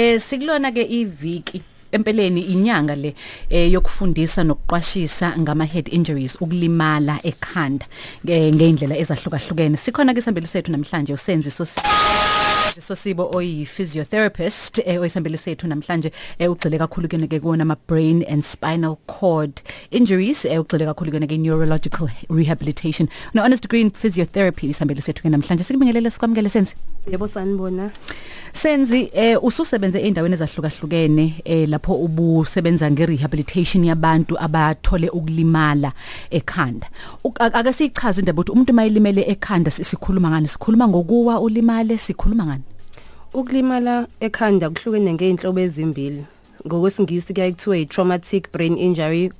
Eh sikulona ke iviki empeleni inyanga le eh, yokufundisa nokuqwashisa ngama head injuries ukulimala ekhanda nge- ngeindlela ezahlukahlukene. Sikhona ke isambeli sethu namhlanje usenzi sosi Sosibo oyi physiotherapist eh oyisambeli sethu namhlanje eh, ugcile kakhulu kene ke kuona ama brain and spinal cord injuries eh, ugcile kakhulu kene ke neurological rehabilitation no honest degree in physiotherapy isambeli sethu ke namhlanje sikubingelele sikwamukele senzi yebo sanibona Senzi eh ususebenze endaweni ezahlukahlukene eh lapho ubusebenza ngerehabilitation yabantu abathole ukulimala ekhanda. Uk- ak- Ake sichaze indaba ukuthi umuntu mayilimele ekhanda sisikhuluma ngani? Sikhuluma ngokuwa ulimale, sikhuluma ngani? Ukulimala ekhanda kuhlukene ngeinhlobo ezimbili. Ngokwesingisi kuyaye kuthiwe i-traumatic brain injury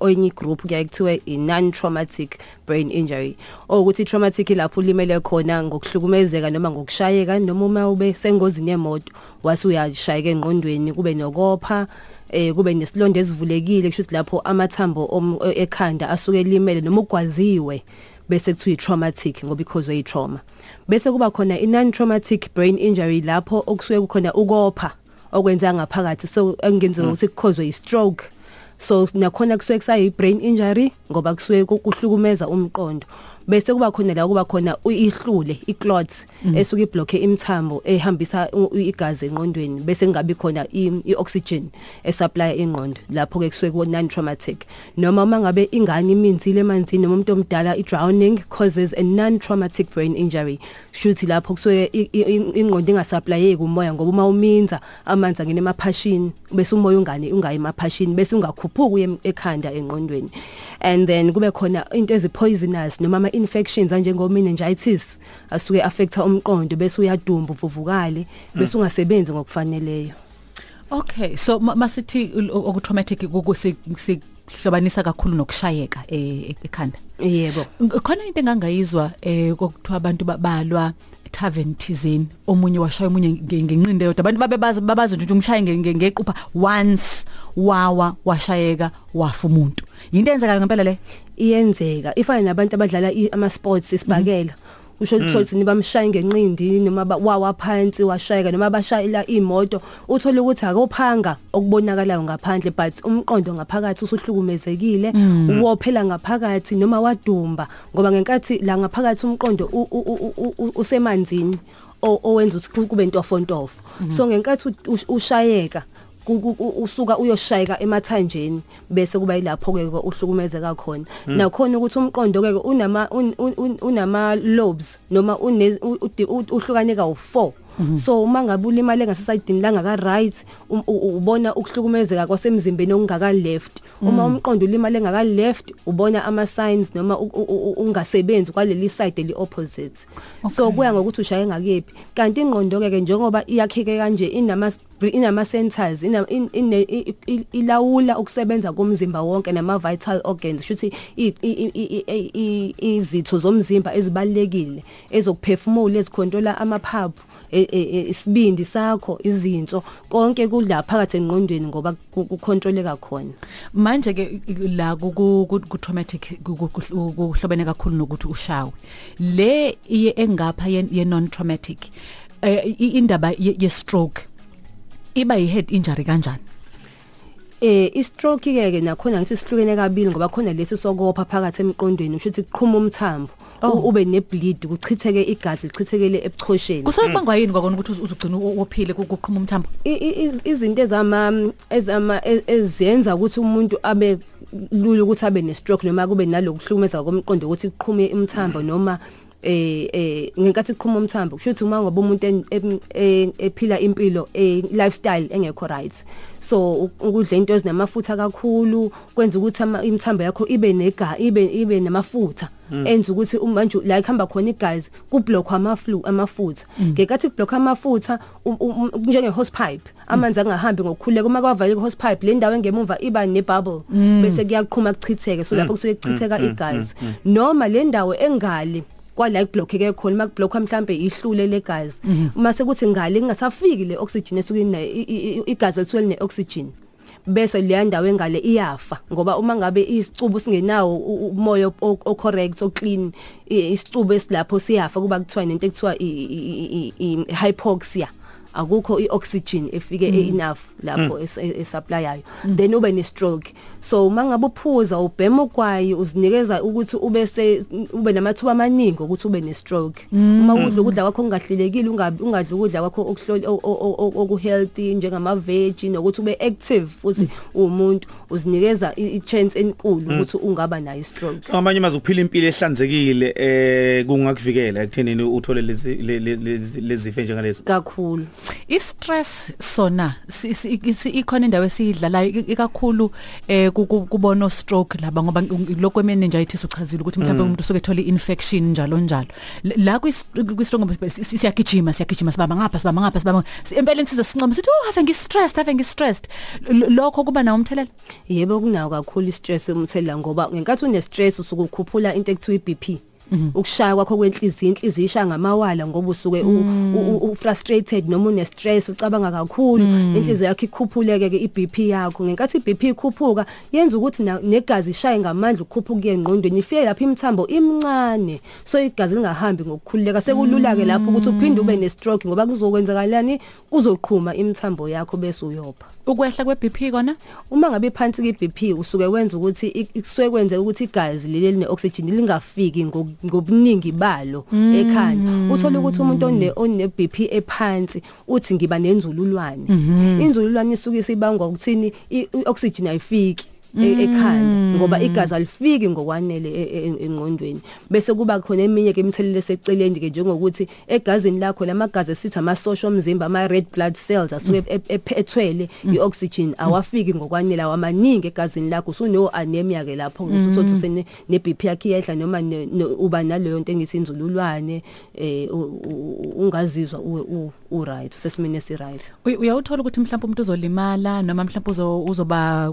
oyinye group kuyaye kuthiwe i-non traumatic brain injury. Okuthi i-traumatic lapho ulimele khona ngokuhlukumezeka noma ngokushayeka noma uma ube sengozini yemoto wase uyashayeka engqondweni kube nokopha eh kube nesilonda esivulekile kusho ukuthi lapho amathambo om- ekhanda asuke elimele noma ugwaziwe. Bese kuthiwa i-traumatic ngoba because way trauma bese kuba khona i-non traumatic brain injury lapho okusuke kukhona ukopha okwenza ngaphakathi. So engenzeka ukuthi kukhozwe i-stroke. So nakhona kusuke kusayi brain injury ngoba kusuke ku- kuhlukumeza umqondo. Bese kuba khona la kuba khona ihlule i-clot esuke iblock imithambo ehambisa u- u- igazi enqondweni bese kungabi khona i- i-oxygen esupply ingqondo. Lapho ke kusuke ku non traumatic noma uma ngabe ingane iminzile emanzini noma umuntu omdala i-drowning causes a non traumatic brain injury. Shuthi lapho kusuke i- i- i- ingqondo ingasupplyeki umoya ngoba uma uminza amanzi angena emaphashini bese umoya ungane ungayi emaphashini bese ungakhuphuki uye ekhanda engqondweni. And then kube khona into ezipoisonous noma ama infections anjengo meningitis asuke affecta umqondo bese uyadumba uvuvukale bese ungasebenzi ngokufaneleyo. Okay, so ma- masithi oku traumatic kukusihlobanisa kakhulu nokushayeka eh, ekhanda. yebo. Ng- Khona into engangayizwa eh kokuthiwa abantu babalwa tavern thizeni omunye washaya omunye nge- ngenqindi yodwa abantu babe bazi babazi nje ukuthi umshaye nge- nge- ngequpha once wawa washayeka wafa umuntu. Yinto enzeka ngempela le? Iyenzeka. Ifana nabantu abadlala ama sports isibhakela usho ukuthi ni bamshaya ngenqindi noma wawa phansi washayeka noma bashayela imoto uthola ukuthi akophanga okubonakalayo ngaphandle but umqondo ngaphakathi usuhlukumezekile. Uwophela ngaphakathi noma wadumba. Ngoba ngenkathi la ngaphakathi umqondo usemanzini owenza ukuthi kube intofontofo so ngenkathi ushayeka usuka uyoshayeka emathanjeni bese kuba yilapho ke uhlukumezeka khona. Nakhona ukuthi umqondo ke unama un- un- un- unama lobes noma une u- u- u- uhlukane ka u4 so uma ngabe ulimale ngasesayidini langa ka right um- ubona ukuhlukumezeka kwasemzimbeni okungaka left uma umqondo ulimale ngaka left ubona ama signs noma ungasebenzi kwaleli side eli opposite so kuya ngokuthi ushaye ngakephi. Kanti ingqondo ke njengoba iyakheke kanje inama inama centers ina- ilawula ukusebenza komzimba wonke nama vital organs shuthi izitho zomzimba ezibalekile ezokuphefumula ezikhontrola amaphaphu isibindi sakho izinso konke kulapha phakathi engqondweni ngoba ku- kucontroleka khona manje ke la ku traumatic ku- ku- ku- kuhlobene kakhulu nokuthi ushawe. Le iye engapha ye non traumatic i- indaba ye stroke iba yi head injury kanjani? Eh i-stroke ke ke nakhona ngisisihlukene kabili ngoba khona lesi sokopha phakathi emqondweni usho ukuthi kuqhuma umthambo. Ube nebleed kuchitheke igazi lichithekele ebuchosheni. Kusuke kubangwa yini kwakona ukuthi uz- uzugcina u- uphile kuqhuma umthambo? Izinto ezama ezama e- ezenza ukuthi umuntu abe lula ukuthi abe ne-stroke noma kube nalokuhlukumeza komqondo ukuthi kuqhume umthambo noma eh eh ngenkathi kuqhuma umthambo kusho ukuthi uma ngoba umuntu e- ephila impilo eh lifestyle engekho right so u- ukudla into ezinamafutha kakhulu kwenza ukuthi ama- imithambo yakho ibe nega ibe ibe namafutha. Enza ukuthi um- manje la ikhamba khona igazi kublock amaflu amafutha. Ngekathi kublock amafutha um- um- njenge hose pipe amanzi angahambi ngokukhuleka. Uma kwavaleka hose pipe le ndawo engemuva iba ne bubble bese kuyaqhuma kuchitheke so lapho kusuke kuchitheka igazi noma le ndawo engale kwala ikublockeke khona makublockwa mhlambe ihlule legazi uma sekuthi ngale kungasafiki le oxygen esuke igazi elisuke line oxygen bese leya ndawo engale iyafa. Ngoba uma ngabe isicubu singenawo umoya o- o correct o clean i- isicubu esilapho siyafa kuba kuthiwa nento ekuthiwa i- hypoxia. Akukho ioxygen efike enough lapho esupplyayo. Then ube ne stroke so mangabe uphuza ubhema ugwayi uzinikeza ukuthi ube se ube namathuba amaningi ukuthi ube ne stroke uma udla ukudla kwakho kungahlelekile ungabi ungadla ukudla kwakho okuhloli oku healthy njengama veg nokuthi ube active futhi umuntu uzinikeza i chance enkulu ukuthi ungaba nayo stroke so amanye mazukuphila impilo ehlanzekile eh kungakuvikela ekuthenini uthole lezi lezi zifo njengalezi? Kakhulu. I-stress sona ikhona indawo esiyidlalayo ikakhulu eh kubona stroke laba ngoba lokho meningitis uchazile ukuthi mhlawumbe umuntu usuke ethola infection njalo njalo. La kwi-stroke siyagijima siyagijima sibamba ngapha sibamba ngapha sibamba empeleni size sincoma sithi oh have ngi-stressed have ngi-stressed? Lokho kuba nawo umthelela yebo kunawo kakhulu i-stress umthelela ngoba ngenkathi une stress usuke ukhuphula into ekuthiwa i-BP ukushaya kwakho kwenhliziyo inhliziyo ishaya ngamawala ngoba usuke u frustrated noma une stress ucabanga kakhulu. Inhliziyo yakho ikhuphuleke ke iBP yakho. Ngenkathi iBP ikhuphuka yenza ukuthi negazi ishaye ngamandla ukukhuphuka engqondweni ifike lapha imithambo imncane. So igazi lingahambi ngokukhululeka. Sekulula ke lapho ukuthi uphinde ube ne stroke ngoba kuzokwenzakalani kuzoqhuma imithambo yakho bese uyopha. Ukwehla kweBP kona? Uma ngabe phansi kweBP usuke wenza ukuthi ikusuke kwenze ukuthi igazi leli line oxygen lingafiki ngobuningi balo ekhanda. Uthola ukuthi umuntu one one BP ephansi uthi ngiba nenzululwane. Inzululwane isuke isibangwa ukuthini? Ioxygen ayifiki. Ekhanda ngoba igazi alifiki ngokwanele engqondweni. Bese kuba khona eminye ke imithelelo eseceleni ke njengokuthi egazini lakho lamagazi esithi amasosha omzimba ama red blood cells asuke ephethwele ioxygen awafiki ngokwanele awamaningi egazini lakho. Usune anemia ke lapho usothi sene ne BP yakhe iyehla noma uba naleyo nto engisinzululwane eh ungazizwa u right sesimene si right uyawuthola ukuthi mhlawumbe umuntu uzolimala noma mhlawumbe uzoba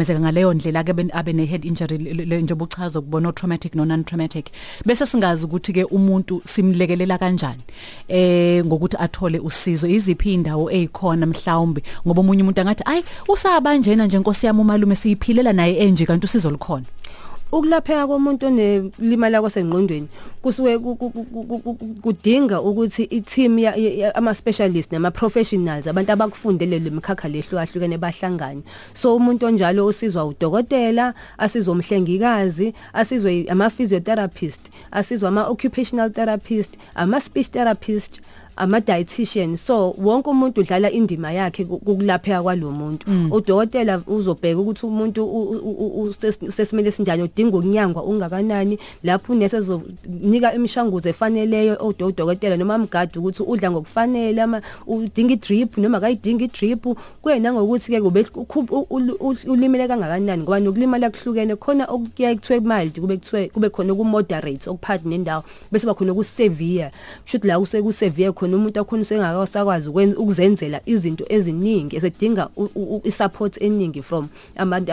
uzothikamezeka ngaleyo ndlela ke abe ne head injury njengoba uchaza kubona traumatic no non traumatic bese singazi ukuthi ke umuntu simlekelela kanjani eh ngokuthi athole usizo. Iziphi indawo ezikhona mhlawumbe? Ngoba umunye umuntu angathi ay usabanjena nje inkosi yami umalume siyiphilela naye enje kanti usizo likhona ukulapheka komuntu onelimala kwasengqondweni kusuke kudinga ukuthi i-team ama specialist nama professionals abantu abakufundele lemkhakha lehlukahlukene bahlangane. So umuntu onjalo usizwa udokotela asizwe umhlengikazi asizwe ama physiotherapist asizwe ama occupational therapist ama speech therapist ama dietitian so wonke umuntu udlala indima yakhe ukulapheka kwalomuntu. Udokotela uzobheka ukuthi umuntu usesimele esinjani udinga ukunyangwa ungakanani lapho unese ezonika imishanguzo efaneleyo odokotela noma amgadi ukuthi udla ngokufanele ama udinga idrip noma akayidinga idrip. Kuyena ngokuthi ke kube ulimele kangakanani ngoba nokulimala kuhlukene khona okuyaye kuthiwe mild kube kuthiwe kube khona ku moderate okuphathi nendawo bese bakhona ku severe kusho la useke ku severe khona umuntu akhona usengakasakwazi ukuzenzela izinto eziningi esedinga isupport eningi from abantu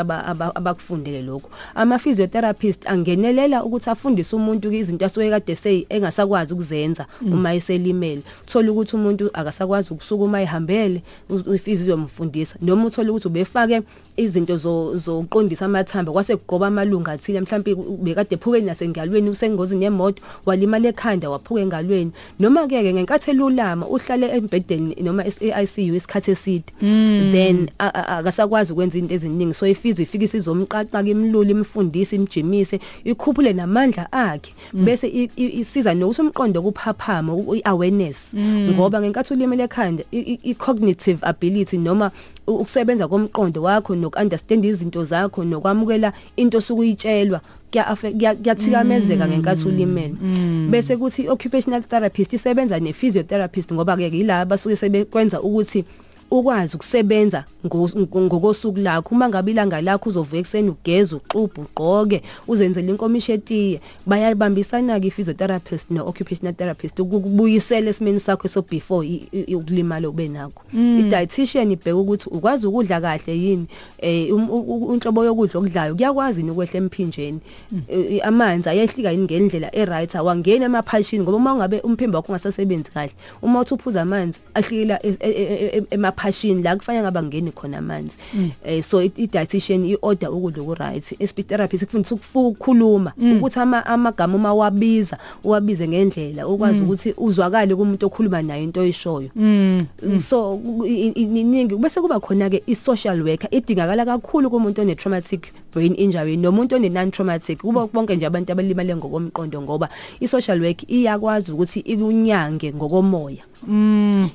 abakufundele lokho ama physiotherapist angenelela ukuthi afundise umuntu izinto asuke kade sey engasakwazi ukuzenza uma eselimele. Uthola ukuthi umuntu akasakwazi ukusukuma ehambele iphysio yomfundisa noma uthola ukuthi ubefake izinto zoqondisa amathamba kwase kugoba amalunga athile mhlawumbe bekade ephuke nasengalweni usengozini yemoto walimala ekhanda waphuka engalweni. Noma ke ngenkathi elulama uhlale embedeni noma e-ICU isikhathi eside. Then akasakwazi ukwenza into eziningi. So ifizwe ifika isizomqaqa kimlula imfundisi imjimise ikhuphule namandla akhe. Bese isiza nokuthi umqondo kuphaphama i-awareness ngoba ngenkathi ulimele ekhanda i-cognitive ability noma ukusebenza komqondo wakho nokunderstand izinto zakho nokwamukela into sokuyitshelwa kuyathikamezeka ngenkathi ulimele. Bese kuthi occupational therapist isebenza ne physiotherapist ngoba ke yilabo basuke sebekwenza ukuthi ukwazi ukusebenza ngokosuku lakho uma ngabe ilanga lakho uzovuka ekseni ugeza uxubha ugqoke uzenzele inkomisho etiye bayabambisana ke physiotherapist no occupational therapist ukubuyisela esimeni sakho so before ukulimala ube nakho. I dietitian ibheka ukuthi ukwazi ukudla kahle yini eh unhlobo yokudla okudlayo kuyakwazi ukwehla emphinjeni. Amanzi ayehlika yini ngendlela e right awangena emaphashini ngoba uma ngabe umphimbo wakho ungasasebenzi kahle uma uthi uphuza amanzi ahlikela emaphashini la kufanele ngaba ngene khona amanzi eh so i dietitian i order ukudla ku right speech therapist kufundisa ukufuka ukukhuluma ukuthi ama amagama uma wabiza uwabize ngendlela ukwazi ukuthi uzwakale kumuntu okhuluma naye into oyishoyo. So iningi bese kuba khona ke i social worker idingakala kakhulu kumuntu one traumatic brain injury nomuntu one non traumatic kuba bonke nje abantu abalimale ngokomqondo ngoba i social work iyakwazi ukuthi ikunyange ngokomoya.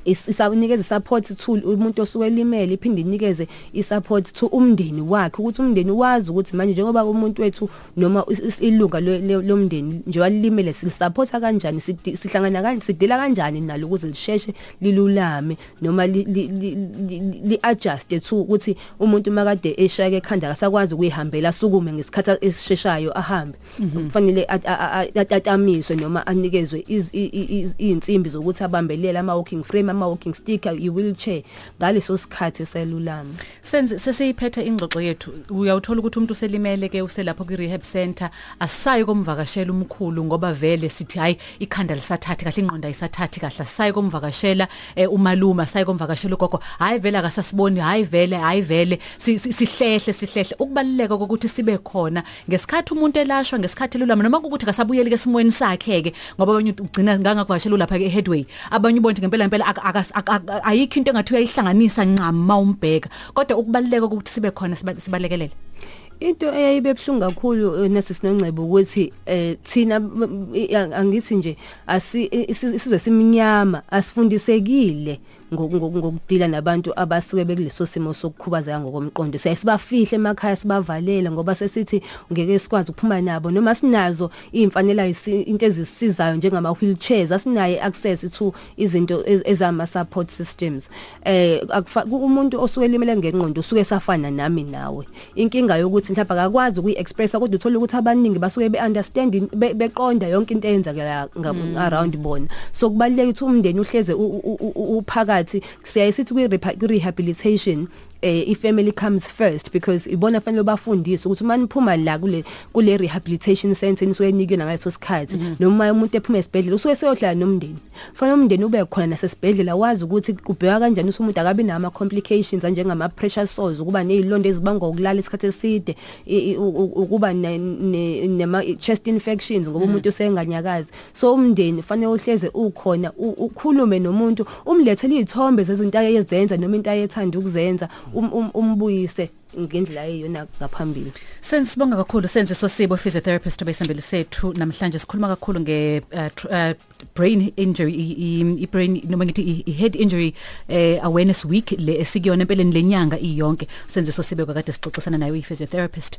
Is- isanikeza support tool umuntu osuke elimele iphinde inikeze i-support to umndeni wakhe ukuthi umndeni wazi ukuthi manje njengoba umuntu wethu noma ilunga lo- lo- lomndeni nje walilimele silisupporta kanjani sihlangana kanjani sidila kanjani nalo ukuze lisheshe lilulame noma li- li-adjuste to ukuthi umuntu makade eshayeke ekhanda akasakwazi ukuyihambela asukume ngesikhathi esisheshayo ahambe. Kufanele at- a- a- a- atamiswe noma anikezwe iz- i- i- i- iy'nsimbi zokuthi abambelela ama-walking frame ama-walking stick i-wheelchair. Ngaleso sikhathi eselulama senze sesiyiphethe ingxoxo yethu. Uyawuthola ukuthi umuntu uselimele ke uselapho kwi rehab center. Asisayi komvakashela umkhulu ngoba vele sithi hayi ikhanda lisathathi kahle ingqondo ayisathathi kahle. Asisayi komvakashela eh, umaluma asisayi komvakashela ugogo. Hayi vele akasasiboni hayi vele hayi vele. Si- si- sihlehle sihlehle. Ukubaluleka kokuthi sibe khona. Ngesikhathi umuntu elashwa ngesikhathi elulama noma ukuthi akasabuyeli ke simweni sakhe ke ngoba abanye ugcina ngangakuvakashela lapha ke headway. Abanye ukuthi ngempela ngempela ayikho into engathi uyayihlanganisa ncam mawumbheka kodwa ukubaluleka kokuthi sibe khona siba- sibalekelele into eyayibe buhlungu kakhulu eh, nasi sinongcebo ukuthi eh thina m- angithi nje asi isi- isizwe simnyama asifundisekile. Ngokudila nabantu abasuke bekuleso simo sokukhubazeka ngokomqondo. Siyasibafihle emakhaya sibavalele ngoba sesithi ngeke sikwazi ukuphuma nabo. Noma sinazo imfanela into ezisizayo njengama wheelchairs asinaye access to izinto ez- ezama support systems. Eh akufa- ku- umuntu osuke elimele ngengqondo usuke safana nami nawe. Inkinga yokuthi mhlawumbe akakwazi ukuyi-expressa kodwa uthola ukuthi abaningi basuke be-understand be- beqonda yonke into eyenzakala nga- around bona. So kubalulekile ukuthi umndeni uhleze u- uphakathi siyaye sithi kwi-reha- kwi-rehabilitation. Eh i-family comes first because ibona fanele bafundiswe ukuthi uma niphuma la kule kule rehabilitation center nisuke enikwe ngaleso sikhathi noma umuntu ephuma esibhedlela usuke seyohlala nomndeni. Fanele umndeni ube khona nasesibhedlela wazi ukuthi kubheka kanjani ukuthi umuntu akabi nama complications njengama pressure sores ukuba nezilonda ezibangwa ukulala isikhathi eside i- i- u- u- ukuba ne- ne- nema chest infections ngoba umuntu usenganyakazi. So umndeni fanele uhleze ukhona u- ukhulume nomuntu umlethele izithombe zezinto ayezenza noma into ayethanda ukuzenza um- um- umbuyise ngendlela eyona ngaphambili. Sensibonga kakhulu senze sosibo physiotherapist obesambeli sethu. Namhlanje sikhuluma kakhulu nge uh, tr- uh, brain injury i- i i- brain noma ngithi i- i head injury eh awareness week le esikuyona empeleni lenyanga iyonke. Senze sosibo kade sixoxisana nayo i physiotherapist